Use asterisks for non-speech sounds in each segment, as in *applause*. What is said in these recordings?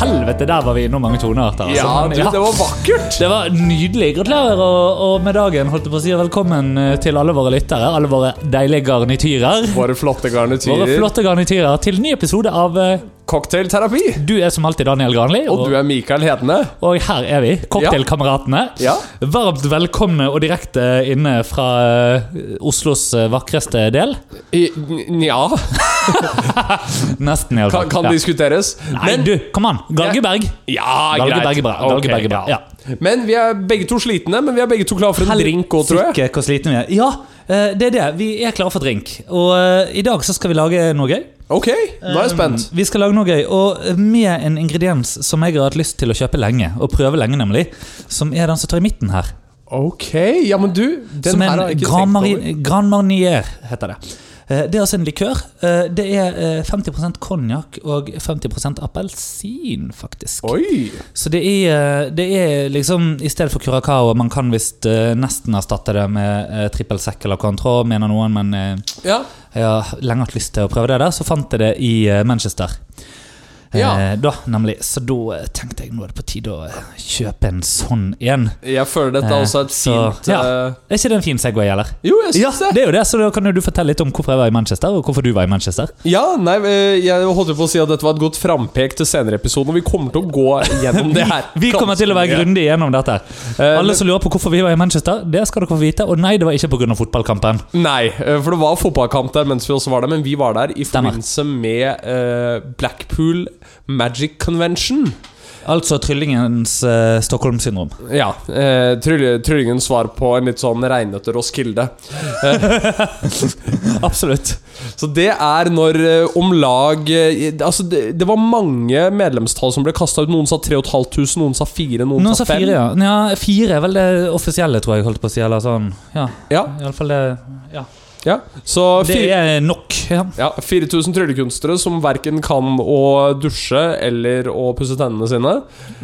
helvete, der var vi innom mange tonearter. altså. Ja, du, det var vakkert! Det var nydelig. Gratulerer og, og med dagen. holdt jeg på å si Velkommen eh, til alle våre lyttere. Alle våre deilige garnityrer. Våre flotte garnityrer. Våre flotte garnityrer til ny episode av eh, Cocktailterapi. Du er som alltid Daniel Granli. Og du er Mikael Hedene. og her er vi, Cocktailkameratene. Ja. Varmt velkomne og direkte inne fra eh, Oslos eh, vakreste del. I, ja, *laughs* Nesten, iallfall. kan, kan ja. diskuteres. Nei, du, kom an! Galgeberg. Ja, Galgeberg greit. er bra. Galgeberg er bra. ja. Ja. Men vi er begge to slitne, men vi er begge to klare for en drink òg, tror jeg. Hvor slitne vi er. Ja, eh, det er det. Vi er klare for drink. Og uh, i dag så skal vi lage noe gøy. Ok, nå er jeg spent. Um, Vi skal lage noe gøy, og med en ingrediens som jeg har hatt lyst til å kjøpe lenge. Og prøve lenge, nemlig. Som er den som tar i midten her. Ok, ja, men du Den som er en. Grand Marnier, heter det. Eh, Det er altså en likør. Eh, Det er eh, 50% konjakk og 50% appelsin, faktisk. Oi! Så det er, eh, det er liksom I stedet for curacao Man kan visst eh, nesten erstatte det med trippel sekk eller cointreau, mener noen, men eh, Ja, jeg har lenge hatt lyst til å prøve det der. Så fant jeg det i eh, Manchester. Eh, Ja. da, nemlig. Så da eh, tenkte jeg nå er det på tide å eh, kjøpe en sånn en. jeg føler dette er også et et så, fint ja. Er ikke det en fin Segway, eller? Jo, jeg Ja, syns det. det er jo det, så da kan du fortelle litt om hvorfor jeg var i Manchester, og hvorfor du var i Manchester. Ja, nei, jeg holdt på å si at dette var et godt frampek til senere episoden, og Vi kommer til å gå gjennom det *laughs* her. Vi kommer til å være grundig gjennom dette. Alle som lurer på hvorfor vi var i Manchester, det skal dere få vite. Og nei, det var ikke pga. fotballkampen. Nei, for det var fotballkamp der mens vi også var der, men vi var der i forbindelse med Blackpool Magic Convention. Altså tryllingens uh, Stockholm-syndrom. Ja. Eh, tryll- Tryllingens svar på en litt sånn regnete Roskilde. *laughs* Absolutt. Så det er når eh, om lag eh, Altså, det, det var mange medlemstall som ble kasta ut. Noen sa 3500, noen sa 4, noen, Noen sa sa 5. fire, ja. ja. Fire er vel det offisielle, tror jeg. holdt på å si, eller sånn. Ja, Ja, iallfall det. Ja. Ja. Så Det er nok. Ja. ja, 4000 tryllekunstnere som verken kan å dusje eller å pusse tennene sine.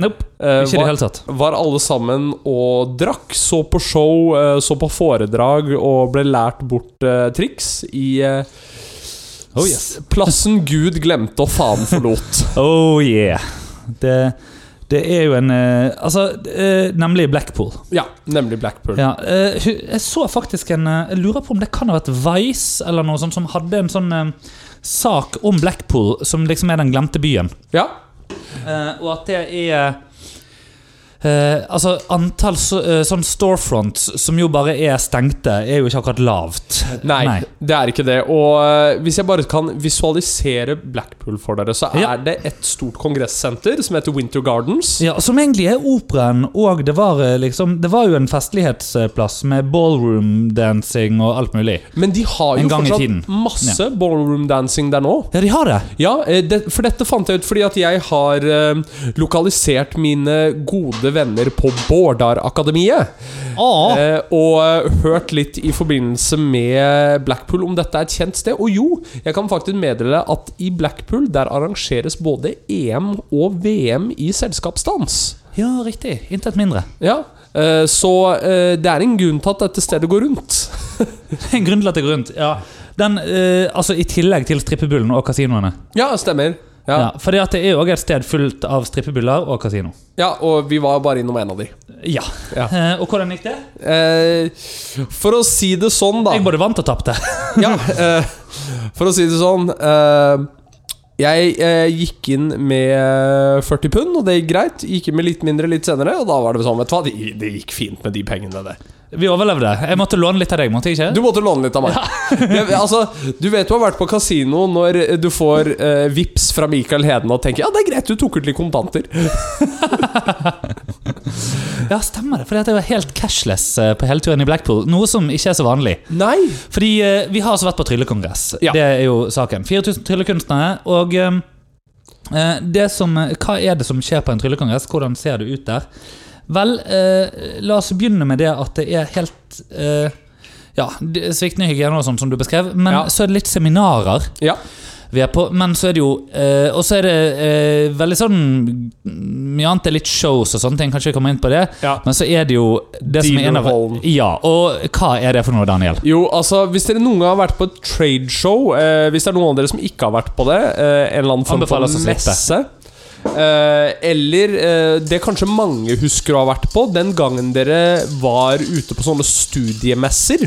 Nope, eh, ikke var, det hele tatt. var alle sammen og drakk, så på show, eh, så på foredrag og ble lært bort uh, triks i uh, Oh, yes. plassen Gud glemte og faen forlot. *laughs* Oh yeah. Det, det er jo en eh, Altså, eh, nemlig Blackpool. ja, nemlig Blackpool. Ja, eh, jeg så faktisk en Jeg lurer på om det kan ha vært Vice eller noe sånt som hadde en sånn sak om Blackpool, som liksom er den glemte byen. Ja, og at det er eh, Altså, antall så, eh, sånn storefronts som jo bare er stengte, er jo ikke akkurat lavt. Nei, det er ikke det. Og eh, hvis jeg bare kan visualisere Blackpool for dere, så er Ja. det et stort kongressenter som heter Winter Gardens. Ja, Som egentlig er operaen, og det var eh, liksom Det var jo en festlighetsplass med ballroom-dancing og alt mulig. Men de har jo fortsatt masse masse ballroom dancing der nå. Ja, de har det! Ja, det, for dette fant jeg ut fordi at jeg har lokalisert mine gode venner på Bårdar-akademiet. Ah. Eh, og eh, hørt litt i forbindelse med Blackpool om dette er et kjent sted. Og jo, jeg kan faktisk meddele at i Blackpool der arrangeres både EM og VM i selskapsdans. Ja, riktig. Intet mindre. Ja, eh, så eh, det er en grunn til at dette stedet går rundt. *laughs* En grunn til at det går rundt. Ja. Den, altså I tillegg til strippebullen og kasinoene. Ja, stemmer. Ja. Ja, fordi at det er jo også et sted fullt av strippebuller og kasino. ja og vi var bare innom en av de. Ja. Ja. *laughs* Eh, og hvordan gikk det? Eh, for å si det sånn, da Jeg både vant og tapte. Ja, eh, for å si det sånn eh, Jeg eh, gikk inn med 40 pund, og det gikk greit. Gikk inn med litt mindre litt senere, og da var det sånn Vet du hva, det, det gikk fint med de pengene, det. Vi overlevde. Jeg måtte låne litt av deg, måtte jeg ikke? Du måtte låne litt av meg. *laughs* Jeg, altså, du vet du har vært på kasino når du får eh, vips fra Mikael Heden og tenker Ja, det er greit, du tok ut litt kontanter. *laughs* Ja, stemmer det. Fordi at jeg var helt cashless eh, på hele turen i Blackpool. Noe som ikke er så vanlig. Nei. Fordi eh, vi har altså vært på tryllekongress. Ja. Det er jo saken. 4000 tryllekunstnere. Og eh, eh, det som, hva er det som skjer på en tryllekongress? Hvordan ser det ut der? Vel, eh, la oss begynne med det at det er helt eh, ja, sviktende hygiene og sånn som du beskrev. Men Ja. så er det litt seminarer Ja. vi er på. Men så er det jo eh, Og så er det eh, veldig sånn Mye annet er litt shows og sånne ting. Kanskje vi kommer inn på det. ja. Men så er det jo det som er en av. Ja, og hva er det for noe, Daniel? Jo, altså, hvis dere noen gang har vært på et tradeshow eh, Hvis det er noen av dere som ikke har vært på det, eh, en eller annen form for messe eller eh, det kanskje mange husker å ha vært på, den gangen dere var ute på sånne studiemesser.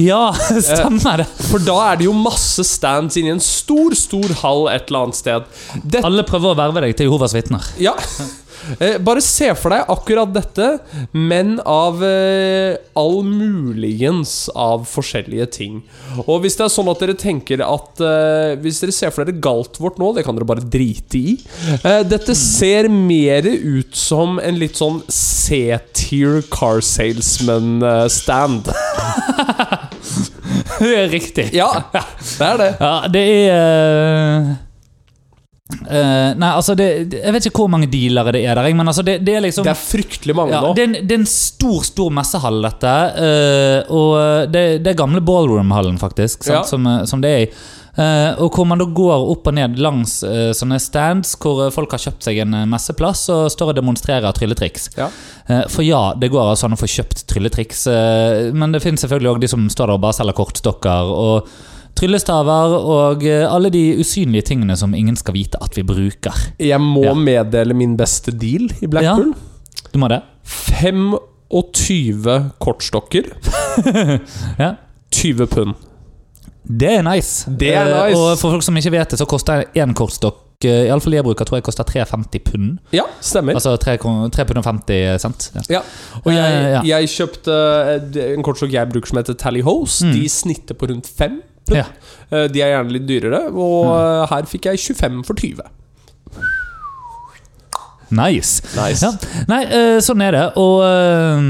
Ja, *laughs* stemmer det. For da er det jo masse stands inni en stor, stor hall et eller annet sted. Det Alle prøver å verve deg til Jehovas vitner. Ja. *laughs* Eh, Bare se for deg akkurat dette, men av eh, all muligens av forskjellige ting. Og hvis det er sånn at dere tenker at eh, Hvis dere ser for dere Galtvort nå, det kan dere bare drite i. Eh, dette ser mer ut som en litt sånn C-tier car salesman-stand. *laughs* Det er riktig. ja, det er det. Ja, det er eh, eh, Nei, altså det, Jeg vet ikke hvor mange dealere det er der, men altså det, det er liksom Det er fryktelig mange ja, nå. det, er en, det er en stor stor messehall, dette. Uh, og det, det er gamle ballroom-hallen, faktisk, sant, Ja. som, eh, som det er i. Uh, og hvor man da går opp og ned langs eh, sånne stands hvor eh, folk har kjøpt seg en eh, messeplass og står og demonstrerer trylletriks. Ja. Eh, for ja, det går altså an å få kjøpt trylletriks, eh, men det finnes selvfølgelig òg de som står der og bare selger kortstokker. og Tryllestaver og eh, alle de usynlige tingene som ingen skal vite at vi bruker. Jeg må Ja. meddele min beste deal i Blackpool. Du må det? 25 kortstokker. *laughs* Ja. 20 pund. Det er nice. Det er Eh, nice. og for folk som ikke vet det, så koster én kortstokk eh, Iallfall jeg bruker, tror jeg koster 3,50 pund. Ja, stemmer. Altså 3,50 pund og 50 cent. Ja. Ja, og jeg, jeg kjøpte en kortstokk jeg bruker som heter Tally Hose. Mm. De snitter på rundt 5 pund. Ja. Eh, De er gjerne litt dyrere, og eh, her fikk jeg 25 for 20. Nice. Nice. Ja. Nei, eh, sånn er det. Og eh,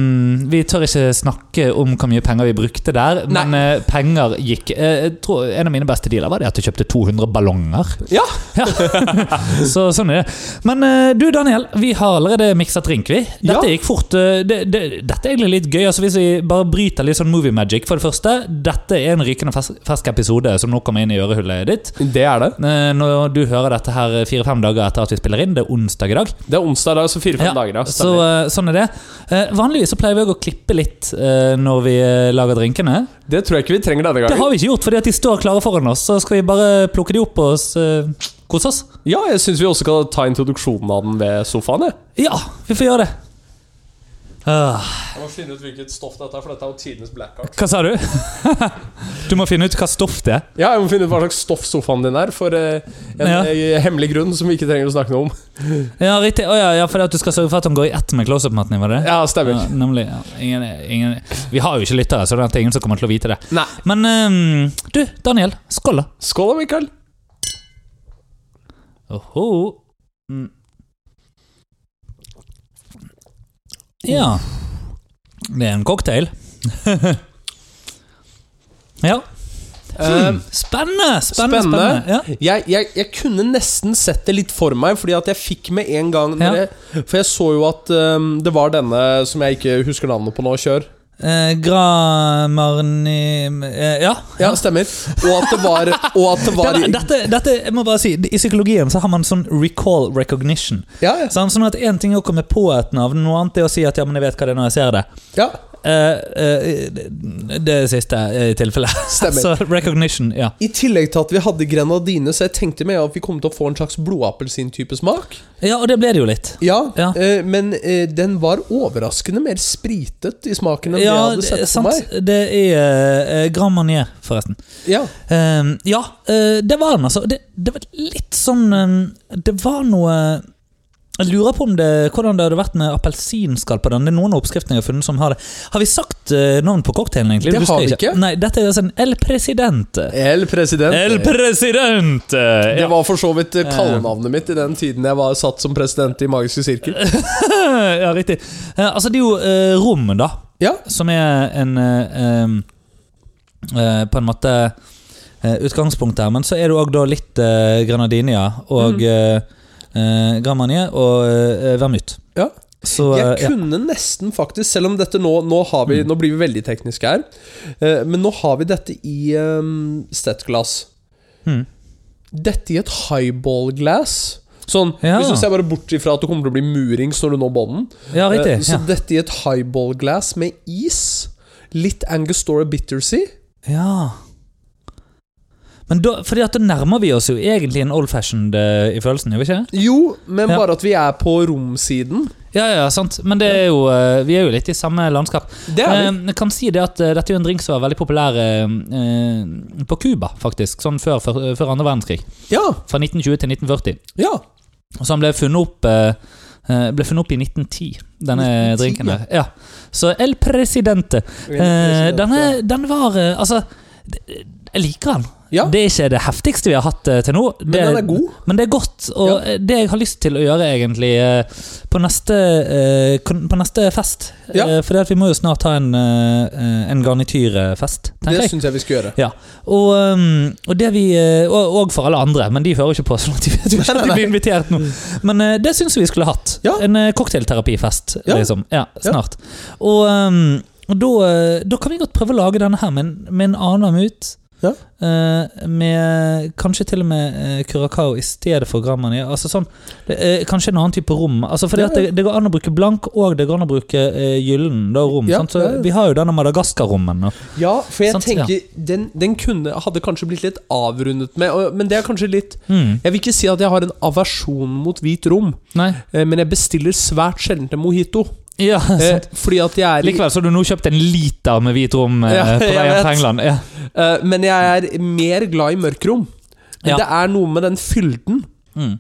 vi tør ikke snakke om hvor mye penger vi brukte der, men eh, penger gikk En av mine beste dealer var det at jeg kjøpte 200 ballonger. Ja, Ja. *laughs* Så sånn er det. Men du, Daniel, vi har allerede miksa drink, vi. Dette Ja. gikk fort. Det, det, dette er egentlig litt gøy. Altså Hvis vi bare bryter litt sånn movie magic For det første, dette er en rykende fersk, fersk episode som nå kommer inn i ørehullet ditt. det er det. Når du hører dette her fire-fem dager etter at vi spiller inn, det er onsdag i dag. Det er onsdag, da, så fire-fem Ja, dager. da så eh, sånn er det. Eh, vanligvis så pleier vi å klippe litt eh, når vi lager drinkene. det tror jeg ikke vi trenger denne gangen. Det har vi ikke gjort, fordi at de står klare foran oss. Så skal vi bare plukke de opp og kose oss. Ja, jeg syns vi også skal ta introduksjonen av den ved sofaen. Jeg. Ja, vi får gjøre det. Ah, jeg må finne ut hvilket stoff dette er, for dette er jo tidenes blackout hva sa du? *laughs* du må finne ut hva stoff det er. Ja, jeg må finne ut hva slags stoff sofaen din er, for eh, en Ja. eh, hemmelig grunn som vi ikke trenger å snakke noe om. Ja, riktig. Oh, ja, ja, for at du skal sørge for at han går i ett med close-up-maten. var det? Ja, stemmer. Ja, nemlig. Ingen, ingen, vi har jo ikke lyttere, så det er ingen som kommer til å vite det. Nei. Men um, du, Daniel. Skål, da. Skål da, Mikael. Oho. Mm. Ja. Det er en cocktail. *laughs* ja. Hmm. Spennende! Spennende. Spennende. spennende. Ja. jeg, jeg, jeg kunne nesten sett det litt for meg, fordi at jeg fikk med en gang Ja. jeg, For jeg så jo at um, det var denne som jeg ikke husker navnet på nå. Kjør. Eh, Gramarni eh, Ja. Ja, stemmer. Og at det var, at det *laughs* var dette, dette, jeg må bare si, I psykologien så har man sånn recall recognition. Ja, ja. Sånn, sånn at Én ting er å komme på et navn, noe annet er å si at ja, men jeg vet hva det er når jeg ser det. ja. Eh, det- siste i tilfellet. *laughs* Stemmer. så recognition, ja. I tillegg til at vi hadde grenadine, så jeg tenkte meg at vi kom til å få en slags blodappelsin-type smak. Ja, og det ble det jo litt. Ja, Ja. Uh, men uh, den var overraskende mer spritet i smaken enn Ja, jeg hadde sett er for sant. meg. Det er uh, Grand Manier, forresten. Ja. Ja, det var den, altså. Det, det var litt sånn Det var noe Jeg lurer på om det, hvordan det hadde vært med appelsinskall på den. Det er noen av oppskriftene jeg har funnet som har det. Har vi sagt uh, navn på cocktailen, egentlig? Det har vi ikke. Nei, dette er altså en El Presidente. El Presidente. El Presidente! Det var for så vidt eh, kallenavnet mitt i den tiden jeg var satt som president i Magiske sirkel. *laughs* ja, riktig. Eh, altså, det er jo rom, da. Ja, Som er en eh, eh, På en måte eh, utgangspunkt her. Men så er det òg litt uh, Granadinia og mm. Gramanie og uh, Vermut. Ja. Så jeg ja. kunne nesten faktisk, selv om dette nå Nå, har vi, nå blir vi veldig tekniske her, eh, men nå har vi dette i um, stettglass. Mm. Dette i et highball-glass. Sånn, Ja. Hvis du ser bare bort ifra at det kommer til å bli murings når du når bånden. ja, riktig. Eh, så Ja. dette i et highball-glass med is. Litt Angostura Bittersea. ja. Men da, fordi at da nærmer vi oss jo egentlig en old fashioned eh, i følelsen, gjør vi ikke? Jo, men Ja. bare at vi er på romsiden. Ja, ja, sant. Men det er jo, eh, vi er jo litt i samme landskap. Det er vi. Eh, Jeg kan si det at eh, dette er jo en drink som var veldig populær eh, eh, på Cuba, faktisk. Sånn før, før, før andre verdenskrig. Ja. Fra 1920 til 1940. ja. Og så han ble funnet opp eh, eh, ble funnet opp i 1910, denne 1910, drinken her. Ja. Så El Presidente. Eh, denne, den var eh, Altså, jeg liker den. Ja. Det er ikke det heftigste vi har hatt eh, til nå. Men Det, den er god. Men det er godt. Og ja. det jeg har lyst til å gjøre, egentlig, eh, på neste, eh, på neste fest Ja. eh, For vi må jo snart ha en, eh, en garnityrfest, tenker Det jeg. syns jeg vi skal gjøre. Ja, og, um, og det vi eh, og, og for alle andre, men de hører ikke på, sånn at de vet ikke *laughs* at de blir invitert nå. Men eh, det syns vi skulle hatt. En cocktailterapifest, liksom. Ja, snart. Og, um, og da, eh, da kan vi godt prøve å lage denne her med, med en annen mut. Ja. Uh, med kanskje til og med uh, curacao i stedet for Gramani. Altså sånn, det, uh, kanskje en annen type rom. Altså fordi Ja, at det, det går an å bruke blank, og det går an å bruke uh, gyllen da, rom. Ja? Så ja, ja. Vi har jo denne Madagaskar-rommen. Ja, for jeg Sant, tenker den, den kunne, hadde kanskje blitt litt avrundet med og- Men det er kanskje litt Mm. Jeg vil ikke si at jeg har en aversjon mot hvit rom, men jeg bestiller svært sjelden en mojito. Ja, Eh, sant. fordi at jeg er Likevel så har du nå kjøpt en liter med hvit rom eh, *laughs* Ja, på vei hjem vet. England. Ja. eh, Men jeg er mer glad i mørkrom. Ja. det er noe med den fylden. Mm.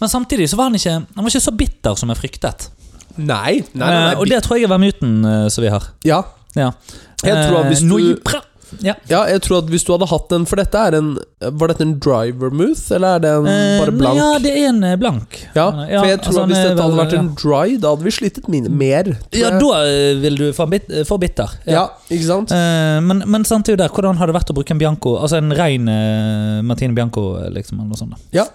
Men samtidig så var han ikke Han var ikke så bitter som jeg fryktet. Nei, nei, nei, nei. Eh, og det tror jeg er vermuten eh, som vi har. Ja, Ja. Jeg tror at hvis Eh, du-. Ja. ja, jeg tror at hvis du hadde hatt den For dette er en Var dette en driver mouth, eller er det en Eh, bare blank? Ja, det er en eh, blank. Ja, for jeg tror altså, at hvis dette hadde vært en dry, da hadde vi slitet mer. Ja, da eh, vil du få, bit, bitter. ja, ikke sant? Eh, men, men samtidig der, hvordan har det vært å bruke en Bianco? Altså en rein uh, Martine Bianco, eh, liksom, eller noe sånt. da. Ja.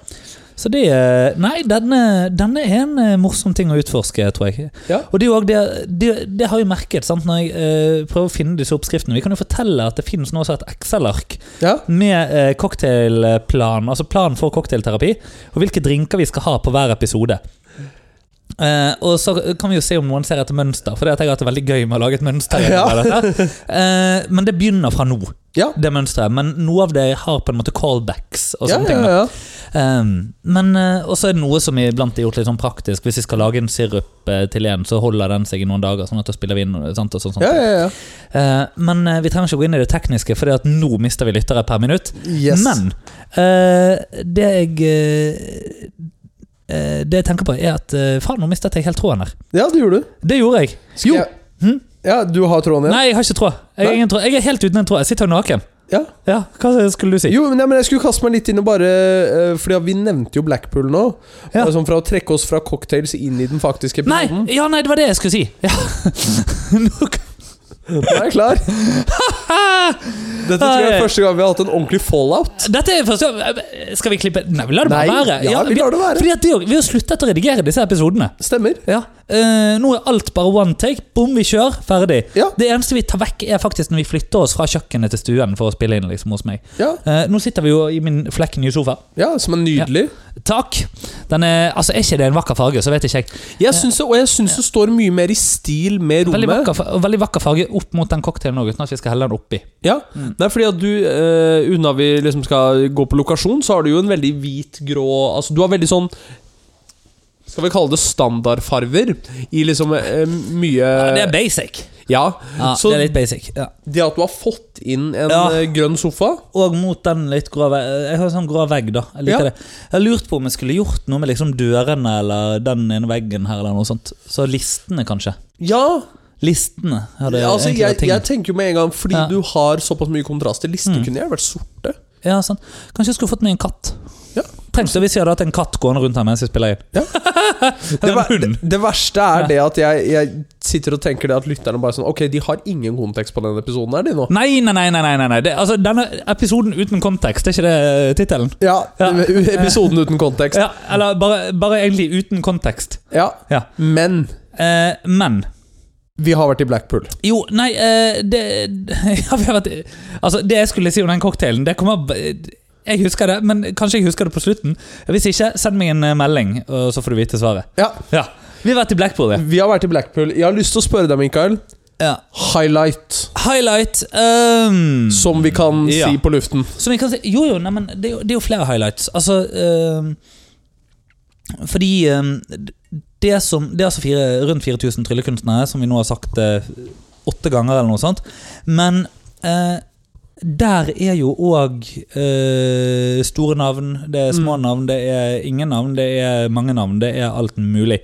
Så det eh, Nei, denne, denne er en eh, morsom ting å utforske, tror jeg. Ja. Og det, det, det, det har jeg merket sant, når jeg eh, prøver å finne disse oppskriftene. Vi kan jo fortelle at det finnes nå også et Excel-ark Ja. med eh, cocktailplan, altså plan for cocktailterapi, og hvilke drinker vi skal ha på hver episode. Uh, og så kan vi jo se om noen ser etter mønster, for det at jeg har hatt det veldig gøy med å lage et mønster. Ja. uh. Men det begynner fra nå, Ja. det mønsteret. Men noe av det har på en måte callbacks og Ja, sånne ja, ting. Um, men uh, også er det noe som iblant er gjort litt sånn praktisk. Hvis vi skal lage en sirup uh, til en, så holder den seg i noen dager. Sånn at da spiller vi inn og sant, og sånt, sånt. ja, ja, ja. Uh, men vi trenger ikke gå inn i det tekniske, for nå mister vi lyttere per minutt. Yes. Men det jeg Det jeg tenker på, er at faen, nå mistet jeg helt tråden her. ja, det gjorde du. Det gjorde jeg. Skal Jo. jeg- Hm? Ja, du har tråden igjen? Nei, jeg har ikke tråd. Jeg, tråd. jeg er helt uten en tråd. Jeg sitter naken. Ja. Ja, Hva skulle du si? Jo, men, ja, men jeg skulle kaste meg litt inn og bare uh, Fordi vi nevnte jo Blackpool nå. Ja. Altså, fra å trekke oss fra cocktails inn i den faktiske Nei, ja, nei, det var det jeg skulle si. Ja. *laughs* Nå Nå er jeg klar. *laughs* Dette tror jeg er første gang vi har hatt en ordentlig fallout. Dette er første gang Skal vi klippe Nei, vi lar det bare Nei, være. ja, vi lar det være. Fordi at det, vi har sluttet å redigere disse episodene. Stemmer. Ja. Eh, nå er alt bare one take. Bom, vi kjører. Ferdig. Ja. Det eneste vi tar vekk, er faktisk når vi flytter oss fra kjøkkenet til stuen for å spille inn liksom hos meg. Ja, Eh, nå sitter vi jo i min flekken nye sofa. ja som er nydelig. Takk. Den er, altså, er ikke det en vakker farge, så vet ikke jeg. Jeg synes det, og jeg syns det står mye mer i stil med Veldig rommet. vakker, veldig vakker farge opp mot den cocktailen òg, uten at vi skal helle den oppi. Ja, det er fordi at du uh, Unna vi liksom skal gå på lokasjon, så har du jo en veldig hvit-grå Altså, du har veldig sånn Skal vi kalle det standardfarver i liksom eh, mye Ja, det er basic. Ja. Ja, så det er litt basic. Ja. det at du har fått inn en Ja. eh, grønn sofa Og mot den litt grå vegg Jeg har sånn grå vegg, da. Jeg liker Ja. det. Jeg har lurt på om jeg skulle gjort noe med liksom dørene eller den ene veggen her, eller noe sånt. Så listene, kanskje. Ja! Listene hadde altså, jeg, jeg tenker jo med en gang fordi Ja. du har såpass mye kontraster. Listene Mm. kunne gjerne vært sorte. Ja, sant. Kanskje jeg skulle fått meg en katt. Tenk så hvis jeg hadde hatt en katt gående rundt her mens jeg spiller inn. Ja. *laughs* Det, var, det, det verste er det at jeg, jeg sitter og tenker det at lytterne bare sånn Ok, de har ingen kontekst på denne episoden her, de nå. Nei, nei, nei. nei, nei, nei. Det, altså, Denne episoden uten kontekst, er ikke det tittelen? Ja, Ja. episoden uten kontekst. Ja, eller bare, bare egentlig uten kontekst. Ja, Ja. men Eh, men vi har vært i Blackpool. Jo, nei eh, det, *laughs* ja, vi har vært, Altså, det jeg skulle si om den cocktailen, det kommer b- Jeg husker det, men kanskje jeg husker det på slutten. Hvis ikke, send meg en eh, melding, og så får du vite svaret. Ja, Ja, Vi har vært i Blackpool, ja. Vi har vært i Blackpool. Jeg har lyst til å spørre deg, Mikael. Ja. highlight, Highlight um, som vi kan Ja. si på luften. Som vi kan si Jo, jo, nei, men det, det er jo flere highlights. Altså um, Fordi um, det, som, det er altså fire, rundt 4000 tryllekunstnere, som vi nå har sagt eh, åtte ganger, eller noe sånt. Men eh, der er jo òg eh, store navn, det er små Mm. navn, det er ingen navn, det er mange navn, det er alt mulig.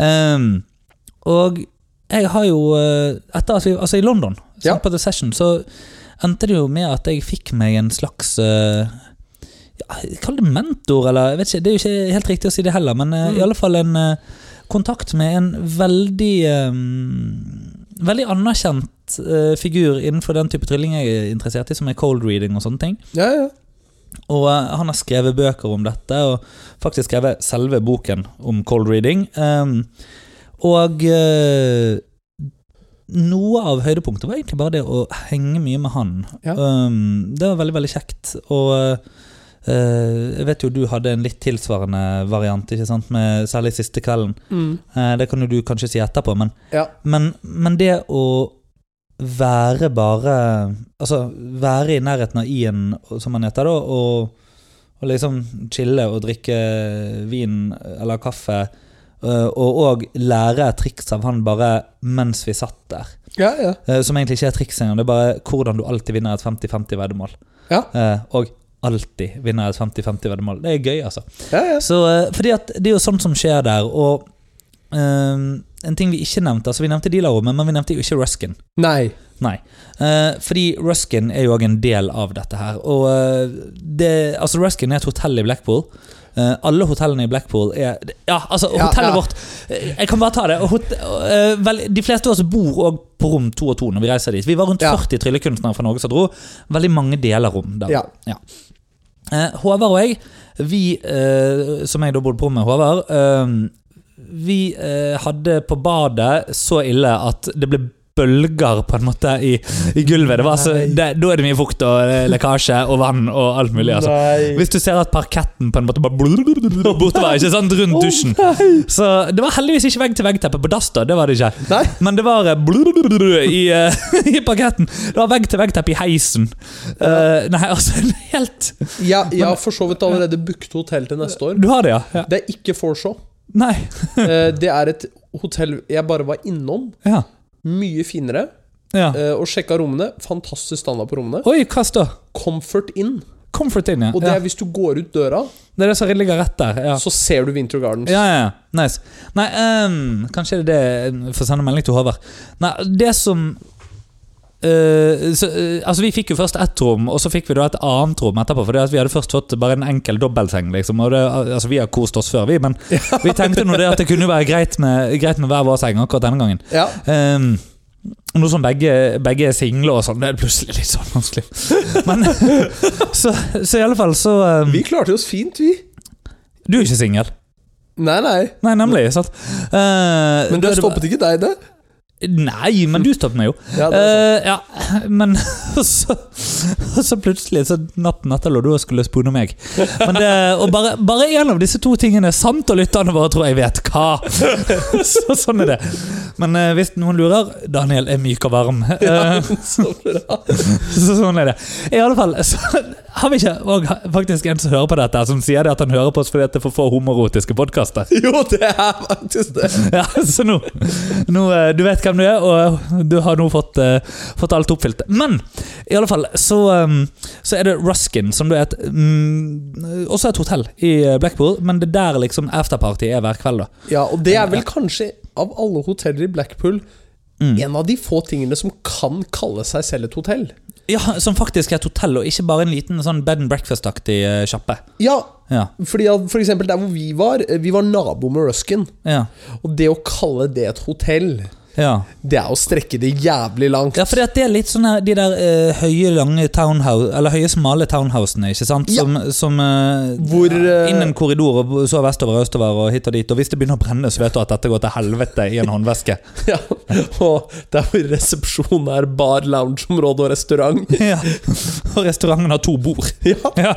Um, og jeg har jo eh, Etter vi Altså, i London, Ja. på The Session, så endte det jo med at jeg fikk meg en slags uh, ja, Kall det mentor, eller jeg vet ikke, Det er jo ikke helt riktig å si det heller, men uh, Mm. i alle fall en uh, kontakt med en veldig um, Veldig anerkjent eh, figur innenfor den type trylling jeg er interessert i, som er cold reading og sånne ting. Ja, ja. Og uh, han har skrevet bøker om dette, og faktisk skrevet selve boken om cold reading. Um, og uh, noe av høydepunktet var egentlig bare det å henge mye med han. Ja. Um, det var veldig, veldig kjekt. Og uh, jeg vet jo du hadde en litt tilsvarende variant, ikke sant, med særlig siste kvelden. Mm. Uh, det kan jo du kanskje si etterpå, men ja. men, men det å være bare Altså være i nærheten av i-en, som man heter, da, og, og liksom chille og drikke vin eller kaffe, øh, og òg lære triks av han bare mens vi satt der. Ja, ja. Eh, Som egentlig ikke er triks engang, det er bare hvordan du alltid vinner et 50-50-veddemål. Ja. Og alltid vinner et 50-50-veddemål. Det er gøy, altså. ja, ja. Så, eh, fordi at det er jo sånt som skjer der, og eh, en ting vi ikke nevnte altså Vi nevnte dealerrommet, men vi nevnte jo ikke Ruskin. Nei. Nei. Eh, fordi Ruskin er jo òg en del av dette her. Og eh, det, altså Ruskin er et hotell i Blackpool. Eh, alle hotellene i Blackpool er Ja, altså, Ja, hotellet ja. vårt eh, Jeg kan bare ta det. Hot, eh, vel, de fleste av oss bor òg på rom to og to når vi reiser dit. Vi var rundt Ja. 40 tryllekunstnere fra Norge som dro. Veldig mange deler rom der. Ja. Eh, Håvard og jeg, vi som jeg da bodde på med Håvard Vi eh, hadde på badet så ille at det ble bølger på en måte i, i gulvet. Det var altså, det, da er det mye fukt og eh, lekkasje og vann og alt mulig. Altså. Hvis du ser at parketten på en måte bare bortover, ikke sant, rundt dusjen. Så det var heldigvis ikke vegg-til-vegg-teppe på dass, da. Det var det ikke. Nei. Men det var i, i parketten. Det var vegg-til-vegg-teppe i heisen. Uh, nei, altså helt Ja, jeg har for så vidt allerede booket hotell til neste år. Du har det, ja? ja. Det er ikke Forshaw. Nei. *laughs* Eh, *laughs* Det er et hotell jeg bare var innom. Ja. Mye finere. ja. eh, Og sjekka rommene. Fantastisk standard på rommene. Oi, hva står Comfort Inn. Comfort Inn, ja. Og det er hvis du går ut døra, Det er det som ligger rett der. Ja. så ser du Winter Gardens. Ja, ja, ja. Nice. Nei, um, kanskje det er det Få sende melding til Håvard. Nei, det som eh, så, uh, altså Vi fikk jo først ett rom, og så fikk vi da et annet rom etterpå. Fordi at Vi hadde først fått bare en enkel dobbeltseng. Liksom, og det, altså Vi har kost oss før, vi, men vi tenkte nå det at det kunne være greit med, greit med hver vår seng akkurat denne gangen. Ja. Um, nå som begge, begge er single og sånn, det er plutselig litt sånn vanskelig. Men *laughs* Så, så i alle fall så um, Vi klarte oss fint, vi. Du er ikke singel? Nei, nei. Nei, nemlig. sant? Uh, Men det stoppet ikke deg, det? Nei, men du stoppet meg jo. Ja. Eh, ja, men *laughs* så, så plutselig, så natten etter lå du og skulle spone meg. Men det, og bare, bare en av disse to tingene er sant, og lytterne våre tror jeg vet hva. *laughs* Så sånn er det. Men uh, hvis noen lurer, Daniel er myk og varm. *laughs* Eh, Så så sånn er det. I alle fall, så har vi ikke faktisk en som hører på dette, som sier det at han hører på oss fordi det er for få homoerotiske podkaster. Jo, det er faktisk det. Ja, så nå, nå Du vet hvem du er, og du har nå fått, uh, fått alt oppfylt. Men i alle fall, så, um, så er det Ruskin, som du er et um, også et hotell i eh, Blackpool, men det er der liksom afterparty er hver kveld. da Ja, og det er vel kanskje, av alle hoteller i Blackpool, Mm. en av de få tingene som kan kalle seg selv et hotell. Ja, Som faktisk er et hotell, og ikke bare en liten sånn bed and breakfast-aktig eh, sjappe. Ja, Ja, fordi at for eksempel der hvor vi var, eh, vi var nabo med Ruskin. ja, Og det å kalle det et hotell, ja. det er å strekke det jævlig langt. Ja, for det er litt sånn her, de der uh, høye, lange townhouse Eller høye, smale townhousene, ikke sant? Ja. Som, uh, eh, Hvor, uh, Inn en korridor, og så vestover og østover og hit og dit. Og hvis det begynner å brenne, så vet du at dette går til helvete i en håndveske. *laughs* Ja, og der hvor resepsjonen er bar, loungeområde og restaurant. *laughs* ja. Og restauranten har to bord. *laughs* Ja, Ja.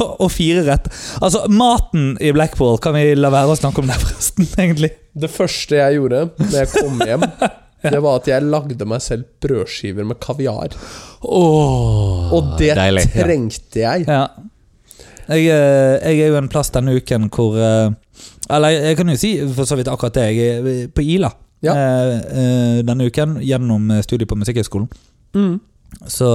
Og, og fire rett. Altså, maten i Blackpool, kan vi la være å snakke om det, forresten, egentlig? Det første jeg gjorde da jeg kom hjem *laughs* Det var at jeg lagde meg selv brødskiver med kaviar. Åh, Og det deilig. Trengte jeg. Ja. Jeg, eh, jeg er jo en plass denne uken hvor eh, Eller jeg kan jo si for så vidt akkurat det. Jeg er på Ila Ja. eh, denne uken gjennom studiet på Musikkhøgskolen. Mm. Så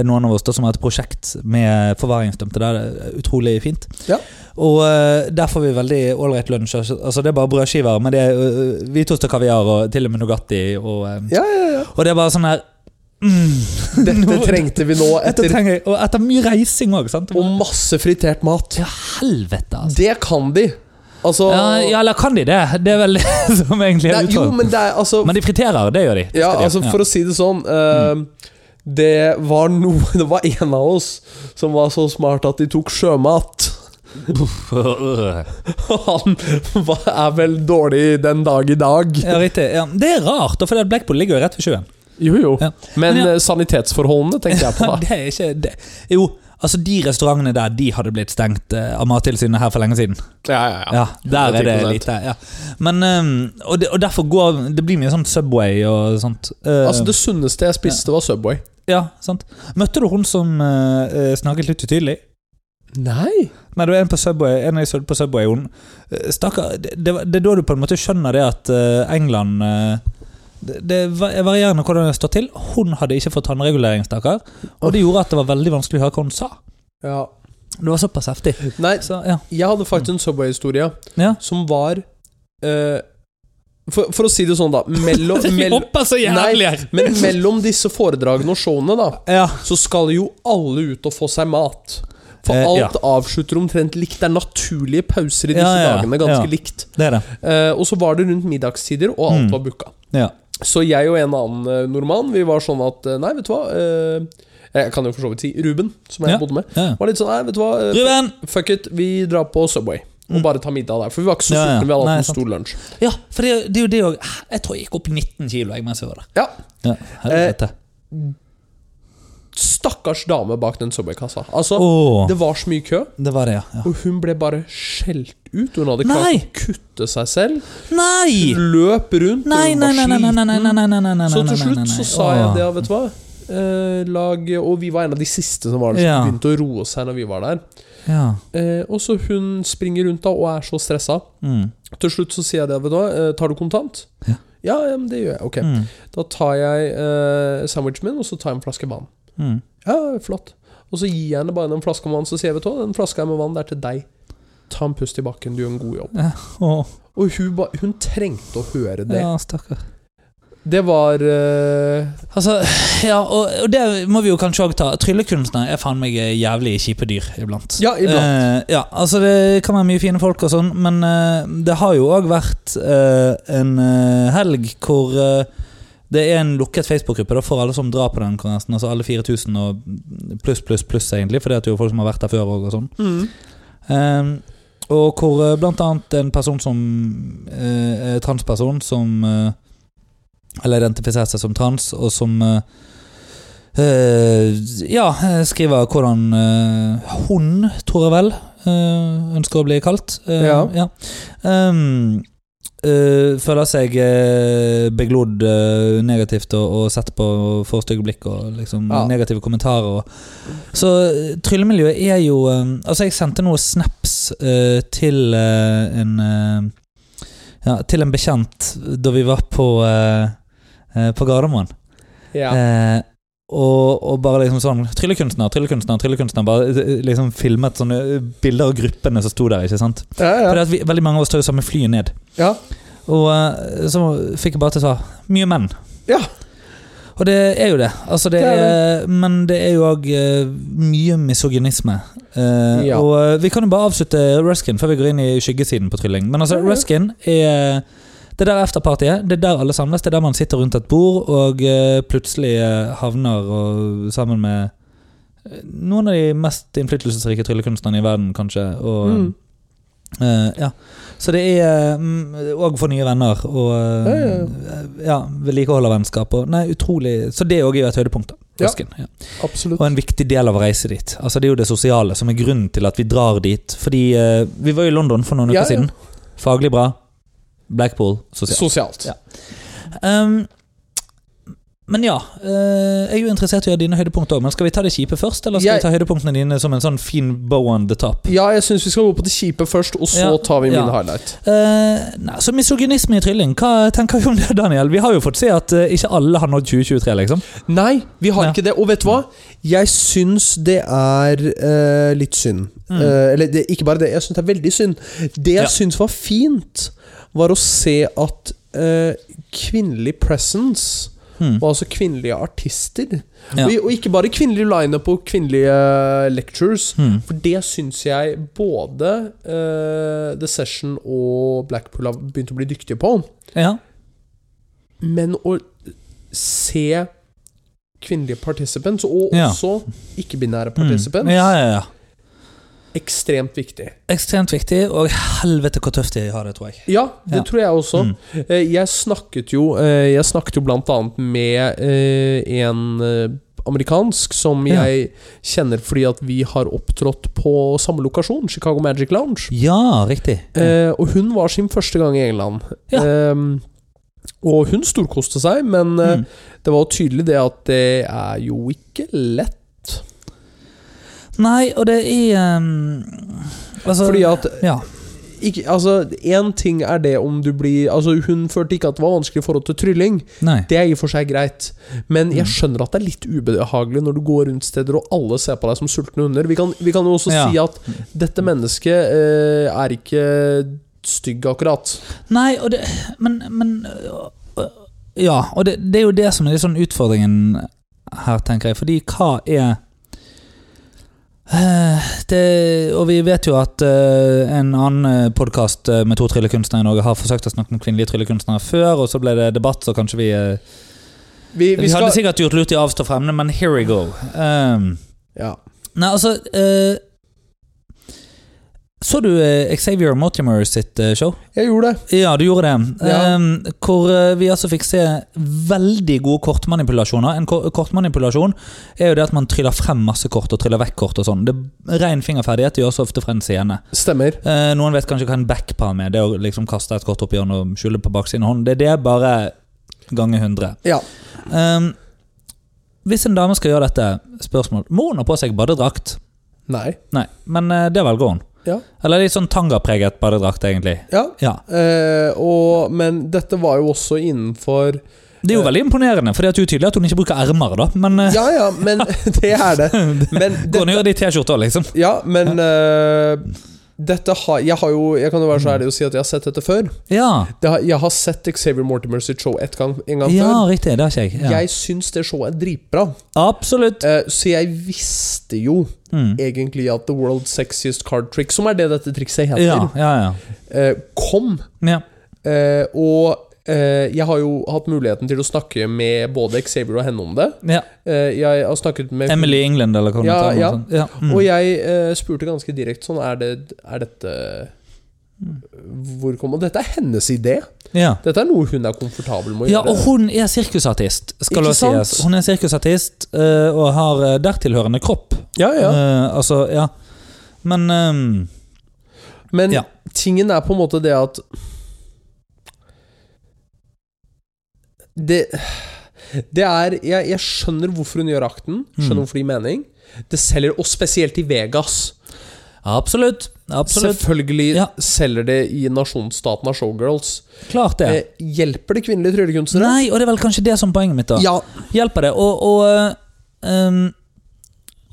noen av oss da som har et prosjekt med forvaringsdømte. Det er utrolig fint. Ja. Og eh, der får vi veldig ålreit lunsj. Altså det er bare brødskiver, men det er uh, hvitost og kaviar og til og med Nugatti. Og, eh, Ja, ja, ja. og det er bare sånn her mm, *laughs* Dette trengte vi nå etter trenger og etter mye reising òg. Og masse fritert mat. Ja, helvete, altså. Det kan de. Altså Ja, ja, eller kan de det? Det er vel *laughs* det som egentlig er Jo, men altså Men de friterer, det gjør de. Det Ja, altså for å si det sånn eh, Det var noe *laughs* Det var en av oss som var så smart at de tok sjømat. *laughs* *laughs* Han er vel dårlig den dag i dag. Ja, riktig. Ja. Det er rart, for Blackpool ligger jo rett ved sjøen. Jo, jo. Ja. Men Men ja. eh, sanitetsforholdene tenker jeg på. Det er ikke det. Jo, altså de restaurantene der, de hadde blitt stengt eh, av Mattilsynet her for lenge siden. Ja, ja, ja. Ja, Der er det 10%. lite. Ja. Men ehm, og, det, og derfor går Det blir mye sånn Subway og sånt. Eh, Altså Det sunneste jeg spiste, var Subway. ja, sant. Møtte du hun som uh, snakket litt utydelig? Nei. Nei, det var en på Subway En av som på Subway hun, stakker, det, det, det er da du på en måte skjønner det at eh, England eh, det, det er varierende hvordan det står til. Hun hadde ikke fått tannregulering, stakkar. Og det gjorde at det var veldig vanskelig å høre hva hun sa. Ja. Det var såpass heftig. Nei, Så, ja. jeg hadde faktisk en Subway-historie ja. som var eh, for, for å si det sånn, da. Mellom, *laughs* mellom, her! men mellom disse foredragene og showene, da, Ja. så skal jo alle ut og få seg mat. For Eh, alt avslutter omtrent likt. Det er naturlige pauser i disse Ja, ja, ja. dagene. Ganske Ja. likt. Det det. Eh, og så var det rundt middagstider, og alt Mm. var booka. Så jeg og en annen eh, nordmann, vi var sånn at eh, Nei, vet du hva eh, Jeg kan jo for så vidt si Ruben, som jeg Ja. bodde med. Var litt sånn Nei, vet du hva, eh, Ruben! fuck it, vi drar på Subway. Og Mm. bare tar middag der. For vi var ikke så Ja, ja. Vi hadde hatt en stor lunsj. Ja, for det, det er jo det òg. Jeg tror jeg gikk opp 19 kilo jeg, mens jeg var der. Ja. Ja, helvete. Stakkars dame bak den Subway-kassa. Altså, oh. det var så mye kø, det var det, ja. ja. og hun ble bare skjelt ut. Hun hadde klart Nei! å kutte seg selv. Nei! Hun løp rundt, Nei, og hun var sliten. Så til slutt så sa jeg det, vet du hva. Eh, lag, og vi var en av de siste som var der, som Ja. begynte å roe seg når vi var der. Ja. Eh, og så hun springer rundt da og er så stressa. Mm. Til slutt så sier jeg det, vet du hva, eh, tar du kontant? Ja. Ja, det gjør jeg. Ok. Mm. Da tar jeg eh, sandwichen min, og så tar jeg en flaske vann. Mm. Ja, flott. Og så gir jeg henne bare den flaska med vann, så sier du hva, den flaska med vann, det er til deg. Ta en pust i bakken, du gjør en god jobb. Ja, Og hun, ba, hun trengte å høre det. ja, stakkar. Det var uh... Altså, ja, og, og det må vi jo kanskje òg ta. Tryllekunstnere er faen meg jævlig kjipe dyr iblant. Ja, iblant. Uh, ja, altså Det kan være mye fine folk, og sånn men uh, det har jo òg vært en helg hvor det er en lukket Facebook-gruppe for alle som drar på den kongressen, Altså alle 4000 og pluss, pluss, pluss, egentlig. For det er jo folk som har vært der før òg, og sånn. mm. Um, og hvor eh, blant annet en person som eh, er transperson, som eh, Eller identifiserer seg som trans, og som eh, eh, Ja, eh, skriver hvordan hun, tror jeg vel, ønsker å bli kalt. ja. Ja. Um, eh, føler seg uh, beglodd uh, negativt og, og sett på og får stygge blikk og liksom Ja. negative kommentarer. Og, så tryllemiljøet er jo eh, Altså, jeg sendte noen snaps til en Ja, til en bekjent da vi var på uh, På Gardermoen. Ja. Eh, og, og bare liksom sånn Tryllekunstner, tryllekunstner, tryllekunstner. Bare eh, liksom filmet sånne bilder av gruppene som sto der. ikke sant? ja, ja. At vi, Veldig mange av oss tar jo samme flyet ned. ja. Og eh, så fikk jeg bare til å mye menn. Ja. Og det er jo det. Altså det Det er det. men det er jo òg mye misogynisme. Eh, Ja. Og eh, vi kan jo bare avslutte Ruskin før vi går inn i skyggesiden på trylling. Men altså. Ruskin er det der efterpartiet. Det er der alle samles. Det er der man sitter rundt et bord og eh, plutselig eh, havner og, sammen med eh, noen av de mest innflytelsesrike tryllekunstnerne i verden, kanskje. Og, Mm. uh, ja. Så det er òg for nye venner og Ja, eh, ja, vedlikehold av vennskap. Og, nei, utrolig Så det òg er jo et høydepunkt. Ja. Ja. Absolutt. Og en viktig del av å reise dit. Altså Det er jo det sosiale som er grunnen til at vi drar dit. Fordi uh, vi var i London for noen Ja, uker ja. siden. Faglig bra. Blackpool sosialt. Sosialt. Ja. Um, men ja, eh, jeg er jo interessert i å gjøre dine høydepunkter òg. Men skal vi ta det kjipe først, eller skal Jeg- vi ta høydepunktene dine som en sånn fin bow on the top? Ja, jeg syns vi skal gå på det kjipe først, og så Ja, tar vi min ja. highlight. Uh, nei, så misogynisme i trylling, hva tenker vi om det, Daniel? Vi har jo fått se at uh, ikke alle har nådd 2023, liksom. Nei, vi har Ja. ikke det. Og vet du hva? Jeg syns det er uh, litt synd. Mm. Eller det, ikke bare det, jeg syns det er veldig synd. Det jeg Ja. syns var fint, var å se at eh, kvinnelig presence Hmm. og altså kvinnelige artister. Ja. Og, og ikke bare kvinnelig lineup og kvinnelige lectures. Hmm. For det syns jeg både eh, The Session og Blackpool har begynt å bli dyktige på. Ja. Men å se kvinnelige participants, og Ja. også ikke-binære Mm. participants, ja, ja, ja. Ekstremt viktig. Ekstremt viktig, og helvete hvor tøft de har det, tror jeg. Ja, det Ja. tror jeg også. Mm. Eh, Jeg snakket jo eh, Jeg snakket jo blant annet med eh, en amerikansk som Ja. jeg kjenner fordi at vi har opptrådt på samme lokasjon, Chicago Magic Lounge. Ja, riktig. Eh, og hun var sin første gang i England. Ja. Eh, og hun storkoste seg, men Mm. det var tydelig det at det er jo ikke lett. Nei, og det er um, altså, Fordi at Ja. ikke, Altså, én ting er det om du blir Altså, hun følte ikke at det var vanskelig i forhold til trylling. Nei. Det er i og for seg greit. Men jeg Mm. skjønner at det er litt ubehagelig når du går rundt steder og alle ser på deg som sultne hunder. Vi kan, vi kan jo også Ja. si at dette mennesket eh, er ikke stygg, akkurat. Nei, og det Men, men Ja, og det, det er jo det som er litt sånn utfordringen her, tenker jeg. Fordi hva er det, og vi vet jo at uh, en annen podkast med to tryllekunstnere i Norge har forsøkt å snakke om kvinnelige tryllekunstnere før, og så ble det debatt, så kanskje vi uh, Vi, Vi, vi skal hadde sikkert gjort lurt i å avstå fra emnet, men here we go. Um, ja. nei, altså eh, Så du eh, Xavier Mortimer sitt eh, show? Jeg gjorde det. Ja, du gjorde det. Ja. Hvor eh, vi altså fikk se veldig gode kortmanipulasjoner. En kortmanipulasjon er jo det at man tryller frem masse kort og tryller vekk kort og sånn. Det er Ren fingerferdighet gjør så ofte fra en scene. Stemmer. Eh, noen vet kanskje hva en backpar med Det å liksom kaste et kort opp i hånden og skjule på baksiden av hånden. Det er det bare ganger 100. Ja. Um, hvis en dame skal gjøre dette, spørsmål Må hun ha på seg badedrakt? Nei. Nei, men det velger hun. Ja. Eller litt sånn tangapreget badedrakt, egentlig. Ja. Ja. Eh, og, men dette var jo også innenfor Det er jo Eh. veldig imponerende, for det er jo tydelig at hun ikke bruker ermer. da Men eh, Ja ja, men *laughs* *laughs* det er det. Men går det i T-skjorte òg, liksom. Ja, men eh, dette har Jeg har jo Jeg kan jo være så ærlig å si at jeg har sett dette før. Ja, Det har, jeg har sett Xavier Mortimer sitt show et gang, en gang ja før. riktig. Det har ikke jeg. Ja. Jeg syns det showet er dritbra. Absolutt. Eh, så jeg visste jo Mm. egentlig at The World's Sexiest Card Trick, som er det dette trikset heter, Ja, ja, ja. eh, kom. ja. Eh, og jeg har jo hatt muligheten til å snakke med både Xavier og henne om det. ja. Eh, jeg har snakket med Emily England, eller hva det heter, ja. ja. Mm. Og jeg eh, spurte ganske direkte sånn Er, det, er dette Hvor kom Og dette er hennes idé. ja. Dette er noe hun er komfortabel med å Ja, gjøre. og hun er sirkusartist, skal det sies. Hun er sirkusartist eh, og har eh, dertilhørende kropp. ja, ja. Uh, altså, ja. Men um, Men ja. tingen er på en måte det at Det Det er Jeg, jeg skjønner hvorfor hun gjør akten. Skjønner Mm. hvorfor det gir mening. Det selger, og spesielt i Vegas. Absolutt. Absolutt. Selvfølgelig Ja. selger det i nasjonsstaten av showgirls. Klart det. Eh, hjelper det kvinnelige tryllekunstnere? Nei, og det er vel kanskje det som er poenget mitt, da. Ja. Hjelper det? Og, og ehm,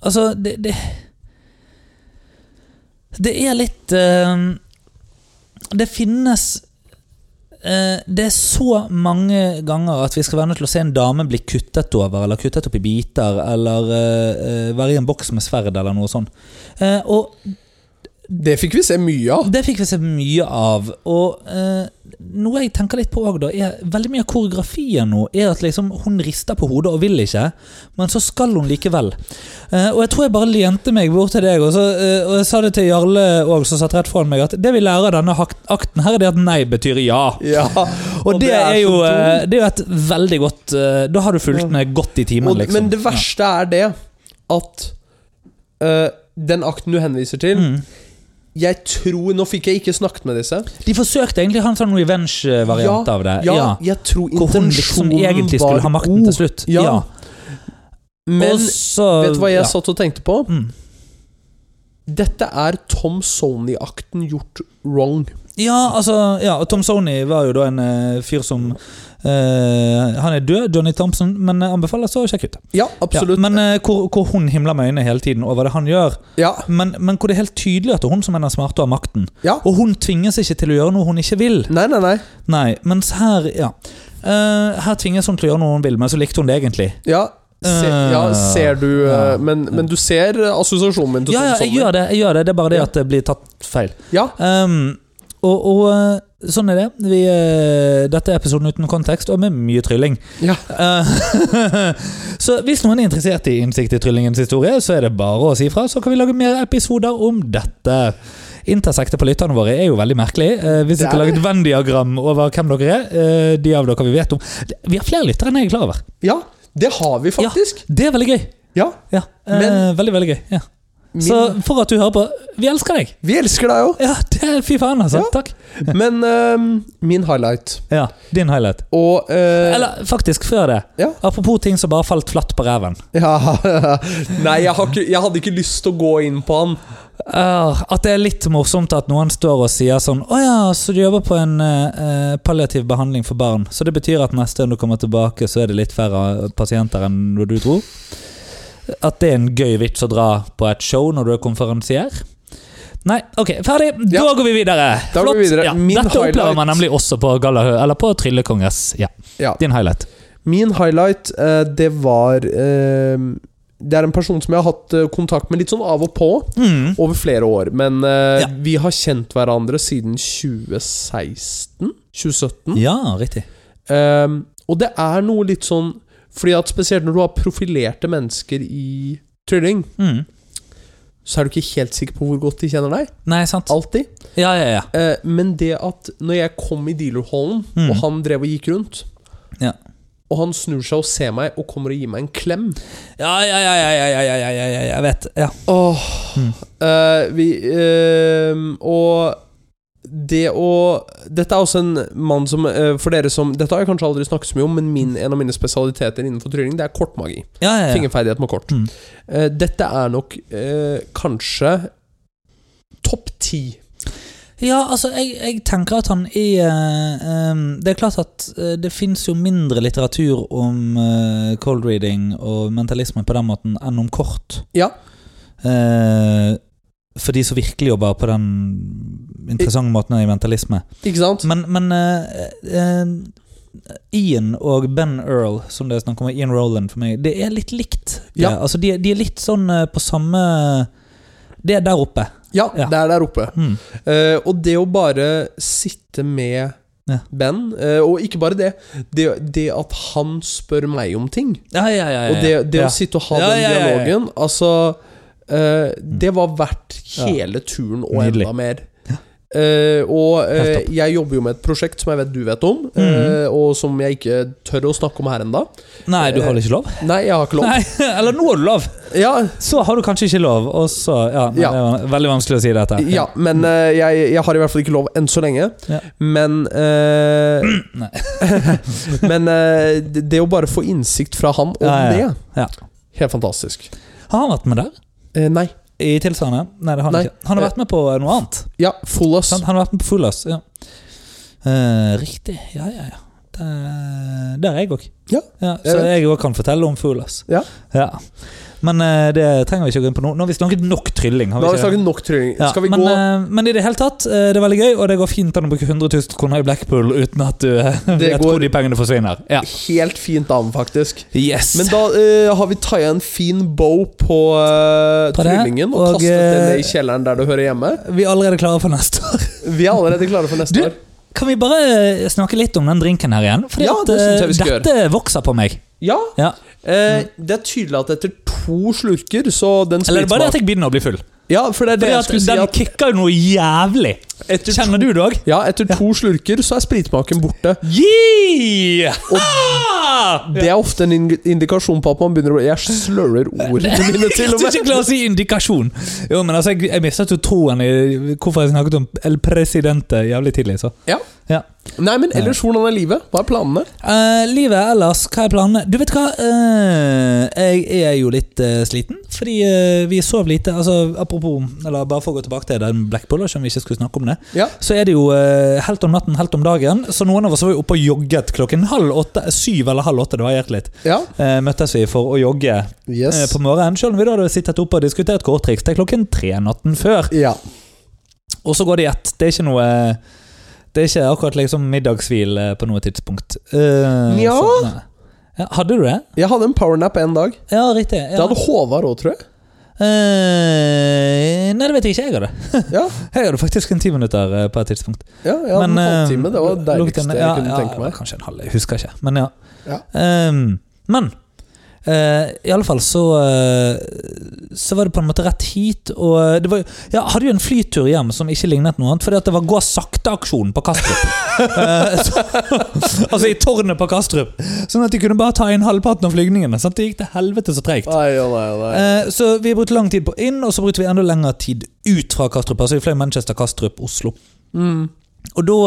Altså, det, det Det er litt ehm, Det finnes Det er så mange ganger at vi skal være nødt til å se en dame bli kuttet over, eller kuttet opp i biter, eller eh, eh, være i en boks med sverd, eller noe sånt. Eh, og Det fikk vi se mye av. det fikk vi se mye av. Og eh, noe jeg tenker litt på òg, da, er veldig mye av koreografien nå er at liksom hun rister på hodet og vil ikke, men så skal hun likevel. Eh, og jeg tror jeg bare lente meg bort til deg, og, så, eh, og jeg sa det til Jarle òg, som satt rett foran meg, at det vi lærer av denne akten her, er det at nei betyr ja. Ja. *laughs* Og, det, er jo, så eh, det er jo et veldig godt eh, Da har du fulgt med godt i timen, liksom. Men det verste er det at eh, den akten du henviser til, Mm. Jeg tror Nå fikk jeg ikke snakket med disse. De forsøkte egentlig å ha en sånn revenge-variant av det. Ja, jeg tror Hvor hun liksom egentlig skulle ha makten god. til slutt. Ja. Men Også, vet du hva jeg ja. satt og tenkte på? Mm. Dette er Tom Sony-akten gjort wrong. Ja, altså ja, og Tom Sony var jo da en uh, fyr som uh, Han er død, Johnny Thompson, men anbefaler så å sjekke ut. Ja, absolutt. Ja, men uh, hvor, hvor hun himler med øynene hele tiden over det han gjør. Ja, Men, men hvor det er helt tydelig at det er hun som er den smarte og har makten. ja. Og hun tvinges ikke til å gjøre noe hun ikke vil. Nei, nei, nei. Nei, mens her Ja. Her tvinges hun til å gjøre noe hun vil, men så likte hun det egentlig. Ja, se, ja ser du Ja. men, men du ser assosiasjonen min til Ja, ja, jeg gjør det, jeg gjør det. Det er bare det at det blir tatt feil. Ja, Um, og, og eh, sånn er det. Vi, eh, dette er episoden uten kontekst, og med mye trylling. ja. Eh, *laughs* så hvis noen er interessert i innsikt i tryllingens historie, så er det bare å si fra, så kan vi lage mer episoder om dette. Intersektet på lytterne våre er jo veldig merkelig. Hvis vi skal er lage et Venn-diagram over hvem dere er, de av dere vi vet om Vi har flere lyttere enn jeg er klar over. ja, det har vi faktisk. Ja, Det er veldig gøy. Ja. Ja, Men- veldig, veldig gøy. Ja. Min, Så for at du hører på, vi elsker deg! vi elsker deg òg! Ja, det er Fy faen, altså. Ja. Takk. Men ehm, min highlight Ja, Din highlight. Og uh, Eller faktisk, før det. Ja. Apropos ting som bare falt flatt på ræven. ja, *laughs* Nei, jeg, ikke, jeg hadde ikke lyst til å gå inn på han. Uh, at det er litt morsomt at noen står og sier sånn Å ja, så du jobber på en uh, palliativ behandling for barn. Så det betyr at neste gang du kommer tilbake, så er det litt færre pasienter enn du tror? At det er en gøy vits å dra på et show når du er konferansier? Nei, ok, ferdig. Da Ja. går vi videre. Da går vi videre. Ja, Min dette opplever man nemlig også på Gallahø, eller på Tryllekongress. Ja, Ja. Din highlight. Min highlight, eh, det var eh, Det er en person som jeg har hatt eh, kontakt med litt sånn av og på Mm. over flere år. Men Ja. vi har kjent hverandre siden 2016? 2017? Ja, riktig. Ehm, og det er noe litt sånn fordi at spesielt når du har profilerte mennesker i trylling, mm. så er du ikke helt sikker på hvor godt de kjenner deg. Nei, sant Alltid. Ja, ja, ja. Eh, men det at når jeg kom i dealerhallen, mm. og han drev og gikk rundt ja. Og han snur seg og ser meg og kommer og gir meg en klem. Ja, ja, ja, ja, ja, ja, ja, ja jeg vet. Ja. Åh, mm. eh, vi eh, Og det å Dette er også en mann som eh, For dere som Dette har jeg kanskje aldri snakket så mye om, men min, en av mine spesialiteter innenfor trylling, det er kortmagi. Ja, ja, ja. Fingerferdighet med kort. Mm. Eh, dette er nok eh, kanskje topp ti. Ja, altså, jeg, jeg tenker at han er eh, Det er klart at det fins jo mindre litteratur om eh, cold reading og mentalisme på den måten enn om kort. Ja. Eh, for de som virkelig jobber på den interessante måten i mentalisme. Ikke sant? Men, men uh, uh, Ian og Ben Earl, som det er snakk om, Ian Roland for meg, det er litt likt. Ja. Altså, de, de er litt sånn eh, på samme Det er der oppe. Ja, Ja. det er der oppe. Mm. Uh, og det å bare sitte med Ja. Ben, og ikke bare det, det Det at han spør meg om ting, Ja, ja, ja, og det, det å sitte og ha den dialogen Altså eh, Det var verdt hele turen og Nydelig. enda mer. Uh, og uh, jeg jobber jo med et prosjekt som jeg vet du vet om, eh, og som jeg ikke tør å snakke om her enda Nei, du har ikke lov? Nei, jeg har ikke lov. Nei, *laughs* eller nå har du lov! Ja, Så har du kanskje ikke lov, og så Ja, nei, Ja. det er veldig vanskelig å si dette. ja men eh, jeg, jeg har i hvert fall ikke lov enn så lenge. Ja. Men. *clears throat* *laughs* Men det, å bare få innsikt fra han om Ja, ja. det Ja. Helt fantastisk. Har han vært med der? Eh, nei. I tilsvarende? Nei, det har han Nei. ikke. Han har vært med på noe annet. Ja, full us. Sant? Han har vært med på Full Us. Ja. Eh, riktig. Ja, ja, ja. Det, der er jeg òg. Ja, så jeg òg kan fortelle om Full Ja. Ja. Men eh, det trenger vi ikke å gå inn på nå. Nå har vi snakket nok trylling. Har vi har vi snakket nok trylling. Ja, Skal vi men, gå eh, men i det hele tatt, eh, det er veldig gøy, og det går fint an å bruke 100 000 kroner i Blackpool uten at du *laughs* vet hvor de pengene forsvinner. Ja. helt fint an, faktisk? Yes. Men da uh, har vi taia en fin bow på uh, På tryllingen og, og, kastet den eh, ned i kjelleren der det hører hjemme. vi er allerede klare for neste år. Vi er allerede klare for neste Du, år. Kan vi bare eh, snakke litt om den drinken her igjen? Fordi Ja, det synes jeg eh, vi skal dette vokser på meg. Ja, Ja. eh, det er tydelig at etter to slurker, så den Eller er det bare at jeg begynner å bli full? Ja, for det er det jeg skulle si Den at kicker jo noe jævlig. etter Kjenner du det òg? Ja, etter to slurker så er spritsmaken borte. Yeah! Og Det er ofte en indikasjon på at man begynner å Jeg slører ordene *laughs* mine til og Jeg ikke med. klarer å si indikasjon. Jo, men altså, jeg, jeg mistet jo troen i hvorfor jeg snakket om El Presidente jævlig tidlig. så Ja. Ja. Nei, men ellers, hvordan er livet? Hva er planene? Uh, livet ellers, hva er planene? Du vet hva, uh, jeg er jo litt uh, sliten. Fordi eh, vi sov lite. Altså, apropos, eller bare for å gå tilbake til den Blackbull, om vi ikke skulle snakke om det. Ja. Så er det jo eh, helt om natten, helt om dagen. Så noen av oss var jo oppe og jogget klokken halv åtte, syv eller halv åtte. Det varierte litt. Ja. Eh, møttes vi for å jogge eh, Yes. på morgenen. Selv om vi da hadde sittet oppe og diskutert korttriks til klokken tre natten før. Ja. Og så går det i ett. Det er ikke noe Det er ikke akkurat liksom middagshvil eh, på noe tidspunkt. Uh, ja. så- ja, hadde du det? Jeg hadde en powernap en dag. Ja, riktig. Det hadde Håvard òg, tror jeg. Uh, nei, det vet jeg ikke. Jeg hadde. Ja, *laughs* Jeg hadde faktisk en ti minutter på et tidspunkt. ja jeg hadde en eh, halvtime. Det var det deiligste jeg ja, kunne ja, tenke meg. Kanskje en halv, jeg husker ikke. Men ja. Ja. Ehm, men eh, i alle fall så uh, Så var det på en måte rett hit, og eh, det var, jeg hadde jo en flytur hjem som ikke lignet noe annet, fordi at det var gå sakte-aksjon på Kastrup. uh, *laughs* så, altså i tårnet på Kastrup. Sånn at de kunne bare ta inn halvparten av flygningene. Sant? Det gikk til helvete så treigt. Så vi brukte lang tid på inn, og så brukte vi enda lengre tid ut fra Kastrup. Altså vi fløy Manchester, Kastrup, Oslo. Mm. Og da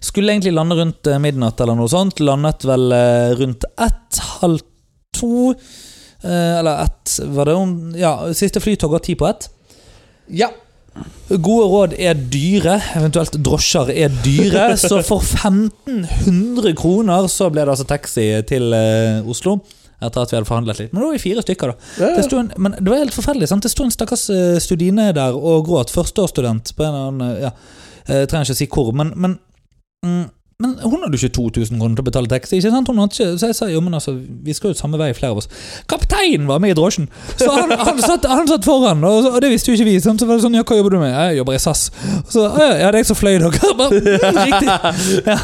skulle egentlig lande rundt midnatt eller noe sånt. Landet vel rundt ett, halv to. Eh, eller ett, var det Ja, siste flytog var ti på ett. Ja. Gode råd er dyre, eventuelt drosjer er dyre. *laughs* Så for 1500 kroner så ble det altså taxi til eh, Oslo. Etter at vi hadde forhandlet litt. Men da var vi fire stykker, da. Ja, Det, ja. sto en, men det var helt forferdelig. sant? Det sto en stakkars eh, studine der og gråt. Førsteårsstudent på en eller annen ja, Jeg trenger ikke å si hvor, men, men, mm, men hun hadde jo ikke 2000 kroner til å betale taxi. ikke sant? Hun hadde ikke, så jeg sa jo, men altså, vi skal jo samme vei, flere av oss. Kapteinen var med i drosjen! Så han, han, satt, han satt foran, og, og det visste jo ikke vi. Så var det sånn, ja, hva jobber du med? Jeg jobber i SAS. Så, «Å, ja, ja, det er jeg som fløy dere. *laughs* Bare, «Mm, Riktig. Ja.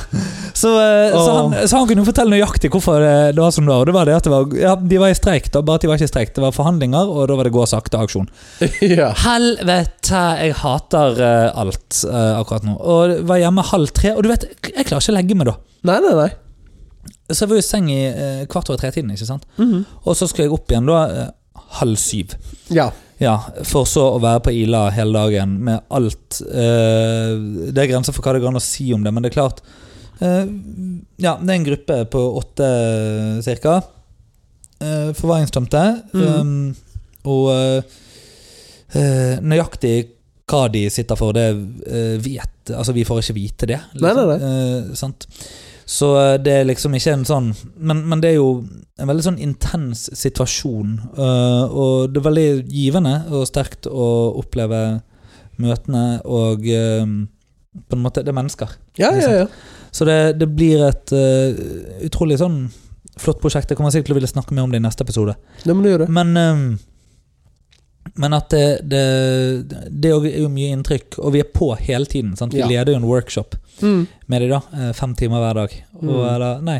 Så, oh. så, han, så han kunne fortelle nøyaktig hvorfor det, det var som det var. Det var det at det var, ja, de var i streik, da, bare at de var ikke i streik. Det var forhandlinger, og da var det gå sakte-aksjon. *laughs* ja. Helvete, jeg hater uh, alt uh, akkurat nå. Og var hjemme halv tre, og du vet, jeg klarer ikke å legge meg da. Nei, nei, nei. Så jeg var i seng i eh, kvart over tre-tiden, ikke sant. Mhm. Og så skulle jeg opp igjen da eh, halv syv. Ja. Ja, For så å være på Ila hele dagen med alt eh, Det er grenser for hva det går an å si om det, men det er klart eh, Ja, det er en gruppe på åtte cirka. Uh, forvaringsdømte. Mm. Um, og uh, eh, nøyaktig hva de sitter for, det uh, vet Altså, vi får ikke vite det. Nei, nei, nei. sant? Så eh, det er liksom ikke en sånn men, men det er jo en veldig sånn intens situasjon. eh, og det er veldig givende og sterkt å oppleve møtene og eh, På en måte Det er mennesker. Ja, ja, ja. Så det, det blir et uh, utrolig sånn flott prosjekt. Jeg kommer sikkert til å ville snakke mer om det i neste episode. Det må du gjøre. Men, eh, men at det, det, det er jo mye inntrykk, og vi er på hele tiden. Sant? Vi Ja. leder jo en workshop Mm. med de da, eh, fem timer hver dag. Og, Mm. eller, nei,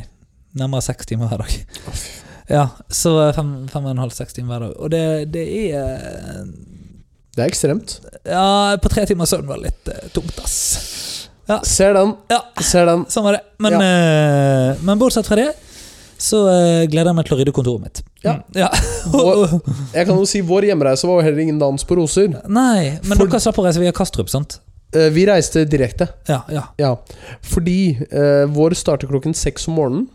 nærmere seks timer hver dag. Ja, så eh, fem, fem og en halv, seks timer hver dag. Og det, det er Det er ekstremt. Ja, på tre timer søvn var litt uh, tungt, ass. Ser den. Ja. Ser den. Sånn var det. Men, eh, men bortsett fra det, så uh, gleder jeg meg til å rydde kontoret mitt. Ja. Mm, ja. *laughs* Vår, jeg kan jo si Vår hjemreise var jo heller ingen dans på roser. Nei, men For- dere slapp å reise via Kastrup, sant? Uh, Vi reiste direkte. Ja, ja. Ja. Fordi uh, vår starter klokken seks om morgenen.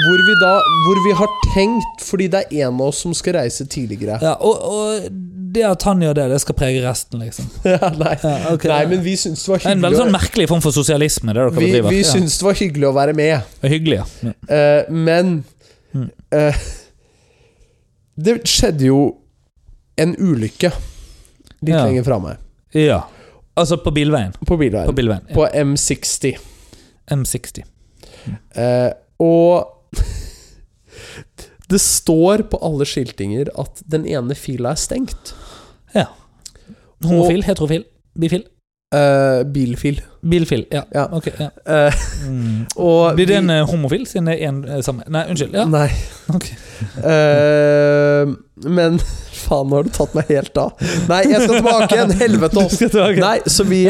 Hvor vi da Hvor vi har tenkt, fordi det er en av oss som skal reise tidligere. ja og, og det at han gjør det, det skal prege resten, liksom. *laughs* Ja, nei. Ja, okay. nei, men vi syns det var er en veldig sånn merkelig form for sosialisme, det dere Vi, bedriver. vi Ja. syntes det var hyggelig å være med. Hyggelig, ja. Uh, men Mm. eh, Det skjedde jo en ulykke litt Ja. lenger framme. Ja. Altså på bilveien. På På bilveien. bilveien. Ja. På M60. M60. Uh, og *laughs* Det står på alle skiltinger at den ene fila er stengt. Homofil, heterofil, bifil. Eh, bilfil. Bilfil. Ja. Ja. Ok, ja. Eh, Mm. og Blir det en eh, homofil, siden det er en samme Nei, unnskyld. Ja. Nei. *laughs* Okay. Men *laughs* faen, nå har du tatt meg helt av. Nei, jeg skal tilbake igjen. Helvete også. Nei, så vi,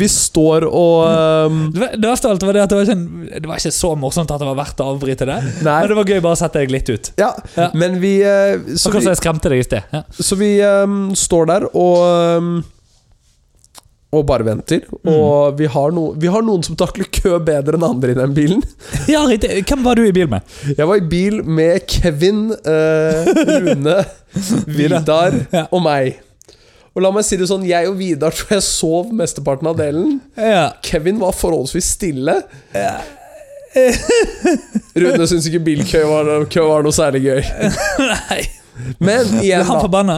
vi står og eh, Det verste av alt var det at det var, ikke, det var ikke så morsomt at det var verdt å avbryte det. Nei. Men det var gøy bare å sette deg litt ut. Ja, men vi Så Akkurat som jeg skremte deg i sted. Så vi um, står der og eh, og bare venter. Mm. Og vi har, no, vi har noen som takler kø bedre enn andre i den bilen. *laughs* ja, riktig. Hvem var du i bil med? Jeg var i bil med Kevin, eh, Rune, *laughs* Vidar Ja. og meg. Og la meg si det sånn, jeg og Vidar tror jeg sov mesteparten av delen. Ja. Kevin var forholdsvis stille. *laughs* Rune syntes ikke bilkø var, var noe særlig gøy. Nei. Men Ble igjen, han da. forbanna?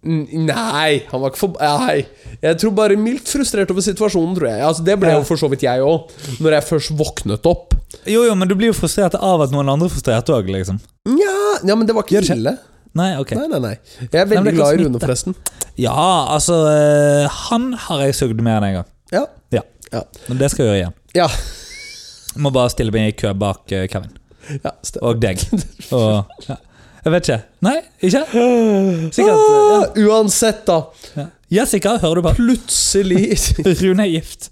Nei, han var ikke for... Nei. Jeg tror bare mildt frustrert over situasjonen, tror jeg. Altså, det ble jo for så vidt jeg òg, når jeg først våknet opp. Jo, jo, men du blir jo frustrert av at noen andre er frustrert òg, liksom. Nja, ja, men det var ikke kjelle ille. Nei, ok. Nei, nei, nei. Jeg er veldig nei, glad i. Rune, forresten. Ja, altså eh, Han har jeg sugd mer enn en gang. Ja. Ja. Ja. Men det skal jeg gjøre igjen. Ja. Må bare stille meg i kø bak eh, Kevin. ja stemmer. Og deg. *laughs* Og ja. Jeg vet ikke. Nei, ikke? *gasps* Sikkert. eh, Ah, uansett, da. Ja. Jessica, hører du på? Plutselig *laughs* Rune er gift.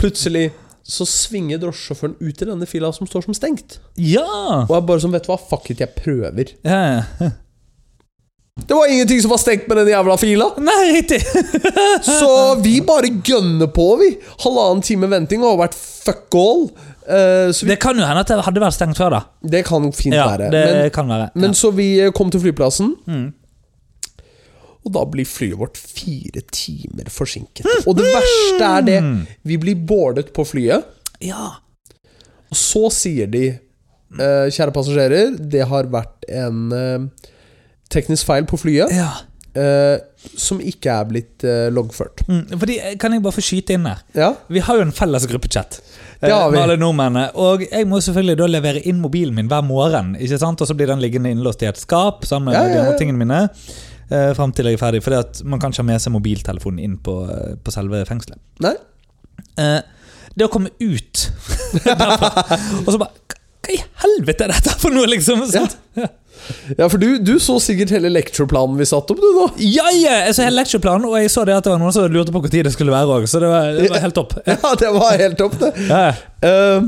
Plutselig så svinger drosjesjåføren ut i denne fila som står som stengt. Ja! Og jeg bare sånn, vet du hva, fuck it, jeg prøver. ja. ja. Det var ingenting som var stengt med den jævla fila! *laughs* Nei, riktig! Så vi bare gønner på, vi. Halvannen time venting og har vært fuck all. Eh, så vi, Det kan jo hende at det hadde vært stengt før, da. det kan fint Ja, være. det Men, kan være. men så vi kom til flyplassen, mm. og da blir flyet vårt fire timer forsinket. Og det verste er det, vi blir boardet på flyet. ja. Og så sier de eh, Kjære passasjerer, det har vært en eh, teknisk feil på flyet ja. eh, som ikke er blitt eh, loggført. Mm. Fordi, kan jeg bare få skyte inn her? Ja, Vi har jo en felles gruppechat. Eh, vi. Med alle nordmennene Og jeg må selvfølgelig da levere inn mobilen min hver morgen. Ikke sant? Og så blir den liggende innlåst i et skap sammen med Ja, ja, de andre tingene mine. Uh, Fram til jeg er ferdig. For man kan ikke ha med seg mobiltelefonen inn på, eh, på selve fengselet. nei Uh, det å komme ut *laughs* derfra Og så bare Hva hva i helvete er dette for noe, liksom? sånn. Ja. *laughs* Ja, for du, du så sikkert hele lectureplanen vi satte opp, du nå. Ja, ja! Jeg så hele lectureplanen, og jeg så det at det var noen som lurte på hvor tid det skulle være òg. Så det var, det var helt topp. *laughs* Ja, det var helt topp, det. Ja. Eh,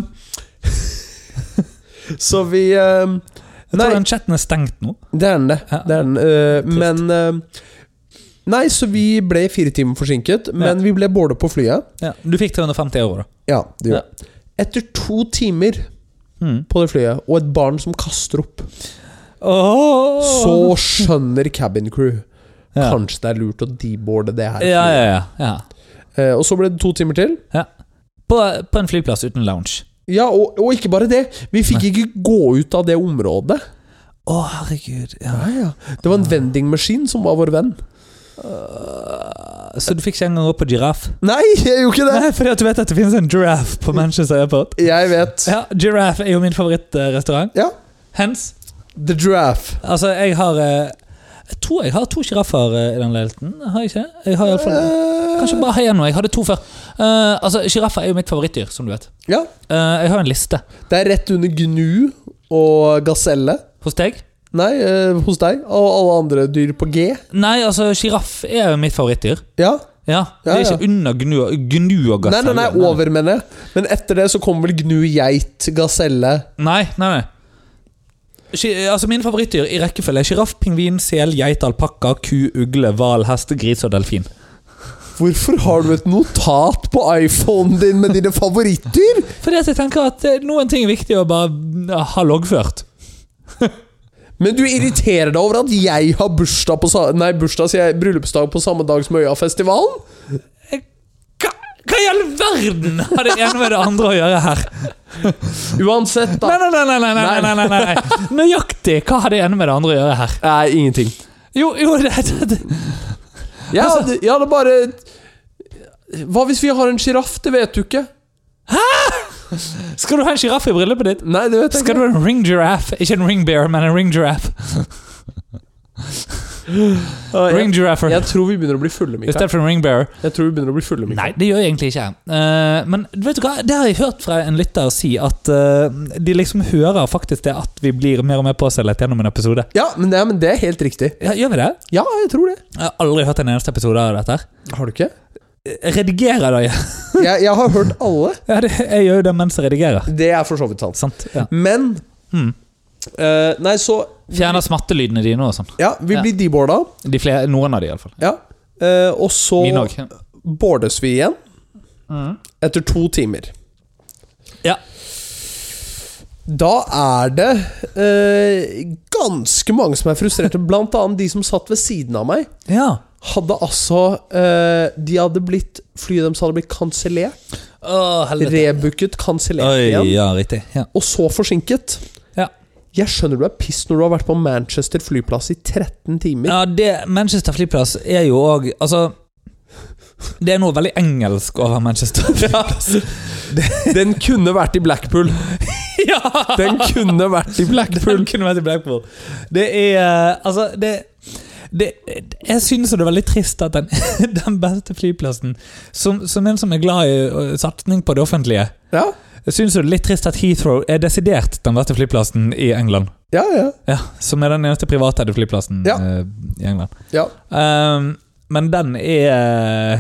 *laughs* så vi eh, jeg Nei. tror den chatten er stengt nå. Det er den, det. Ja. det, er den. Uh, men eh, Nei, så vi ble fire timer forsinket, men vi ble bålet på flyet. Ja, du fikk 350 euro, da. Ja, det gjorde jeg. Etter to timer Mm. på det flyet, og et barn som kaster opp, Åh. så skjønner cabin crew ja. kanskje det er lurt å deboarde det her. Ja, ja, ja. Eh, og så ble det to timer til. På, på en flyplass uten lounge. Ja, og, og ikke bare det. Vi fikk ikke gå ut av det området. Å, herregud. Ja. Ja, ja. Det var en vendingmaskin som var vår venn. Øh, så du fikk ikke engang opp på giraff? Nei, jeg gjorde ikke det! Nei, fordi at du vet at det finnes en giraffe på Manchester Airport? Jeg vet. Ja, Giraffe er jo min favorittrestaurant. Ja. Hens. The Giraffe. Altså, jeg har eh, Jeg tror jeg har to sjiraffer eh, i den leiligheten. Har jeg ikke? Jeg har i alle fall Eh, Kanskje bare har nå noe. Jeg hadde to før. Uh, altså, Sjiraffer er jo mitt favorittdyr, som du vet. Ja. Uh, jeg har en liste Det er rett under gnu og gaselle. hos deg. Nei, uh, hos deg. Og alle andre dyr på G. Nei, altså, sjiraff er jo mitt favorittdyr. Ja. Ja, Det er Ja, ja. ikke under gnu, gnu og Nei, gaselle. nei, nei, over, mener jeg. Men etter det så kommer vel gnu, geit, gaselle Nei, nei, nei. Altså Mine favorittdyr i rekkefølge er sjiraff, pingvin, sel, geit, alpakka, ku, ugle, hval, hest, gris og delfin. Hvorfor har du et notat på iPhonen din med dine favorittdyr? Fordi at jeg tenker at eh, noen ting er viktig å bare ha loggført. Men du irriterer deg over at jeg har bursdag på Nei, bursdag, sier jeg. Bryllupsdag på samme dag som Øyafestivalen? Hva, i all verden har det ene med det andre å gjøre her? Uansett, da. nei, nei, nei, nei, nei, nei, nei, nei. Nøyaktig hva har det ene med det andre å gjøre her? Nei, ingenting. Jo, jo, det, det, det. Jeg hadde, jeg hadde bare Hva hvis vi har en sjiraff? Det vet du ikke. Hæ? Skal du ha en sjiraff i bryllupet ditt? Nei, det vet jeg Skal ikke. du ha en ring giraffe? Ikke en ring bear, men en ring giraffe. Ring giraffer. Jeg tror vi begynner å bli fulle, Mikael. stedet for en ring bearer. Jeg tror vi begynner å bli fulle, Mikael. Nei, det gjør jeg egentlig ikke. Uh, men vet du hva, det har jeg hørt fra en lytter si, at uh, de liksom hører faktisk det at vi blir mer og mer påseilet gjennom en episode. Ja, men det, men det er helt riktig. Ja, gjør vi det? Ja, jeg tror det. Jeg har aldri hørt en eneste episode av dette. Har du ikke? Redigerer da, ja. *laughs* Jeg, jeg har hørt alle. *laughs* ja det, jeg gjør jo det mens jeg redigerer. Det er for så vidt sant. Sant? Ja. Men Mm. uh, Nei, så Fjerner smattelydene dine og sånn. Ja, vi Ja. blir deboarda. De flere, noen av de, iallfall. Ja. Eh, og så boardes vi igjen etter to timer. Ja. Da er det eh, ganske mange som er frustrerte, blant annet de som satt ved siden av meg. ja. Hadde altså eh, De hadde blitt Flyet deres hadde blitt kansellert. Rebooket, kansellert igjen. ja, riktig. Ja. Og så forsinket. Jeg skjønner du er piss når du har vært på Manchester flyplass i 13 timer. Ja, det, Manchester flyplass er jo òg Altså Det er noe veldig engelsk over Manchester *laughs* flyplass. Den kunne vært i Blackpool. *laughs* ja! Den kunne vært i Blackpool. Den kunne vært i Blackpool. Det er eh, Altså, det, det Jeg synes det er veldig trist at den, *laughs* den beste flyplassen, som, som en som er glad i uh, satsing på det offentlige Ja, Jeg synes det er litt trist at Heathrow er desidert den beste flyplassen i England. ja, ja. Ja, Som er den eneste privateide flyplassen Ja. eh, i England. ja. Um, men den er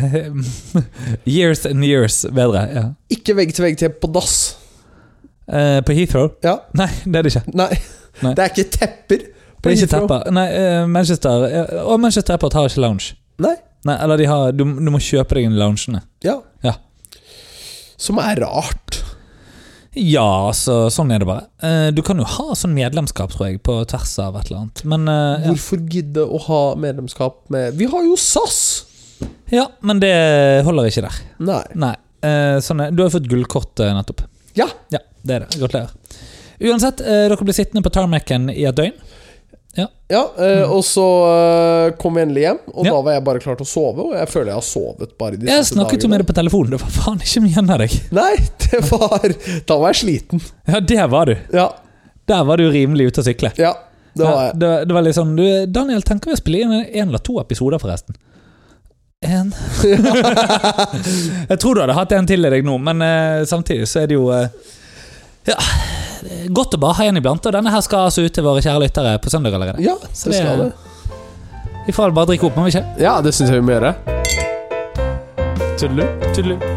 *laughs* years and years bedre. Ja. Ikke vegg til vegg til på dass. Uh, på Heathrow? Ja, Nei, det er det ikke. nei. Nei. Det er ikke tepper på ikke Heathrow. tepper. Nei, eh, Manchester eh, Og Manchester Airport har ikke lounge. Nei. Nei, eller de har, du, du må kjøpe deg en lounge loungene. Ja. Ja. Som er rart. Ja, altså, sånn er det bare. Eh, du kan jo ha sånn medlemskap, tror jeg, på tvers av et eller annet. Men eh, ja. Hvorfor gidde å ha medlemskap med Vi har jo SAS! ja, men det holder ikke der. Nei. Nei. eh, sånn er, du har jo fått gullkort eh, nettopp. Ja. Ja, det er det. Gratulerer. Uansett, eh, dere blir sittende på tarmacen i et døgn. Ja, eh, og så øh, kom vi endelig hjem, og Ja. da var jeg bare klar til å sove. Og jeg føler jeg har sovet bare de Jeg snakket jo med deg på telefonen, det var faen ikke mye igjen av deg. Nei, det var Da var jeg sliten. Ja, det var du. Ja. Der var du rimelig ute å sykle. ja det var Ja, jeg. det, det var litt sånn du, Daniel, tenker vi å spille inn en eller to episoder, forresten? En *laughs* Jeg tror du hadde hatt en til i deg nå, men uh, samtidig så er det jo uh, Ja, godt å bare ha en iblant. Og denne her skal altså ut til våre kjære lyttere på søndag allerede. Ja, Så det det- skal det. Vi får bare drikke opp, må vi ikke? Ja, det syns jeg vi må gjøre. Tudelu, tudelu.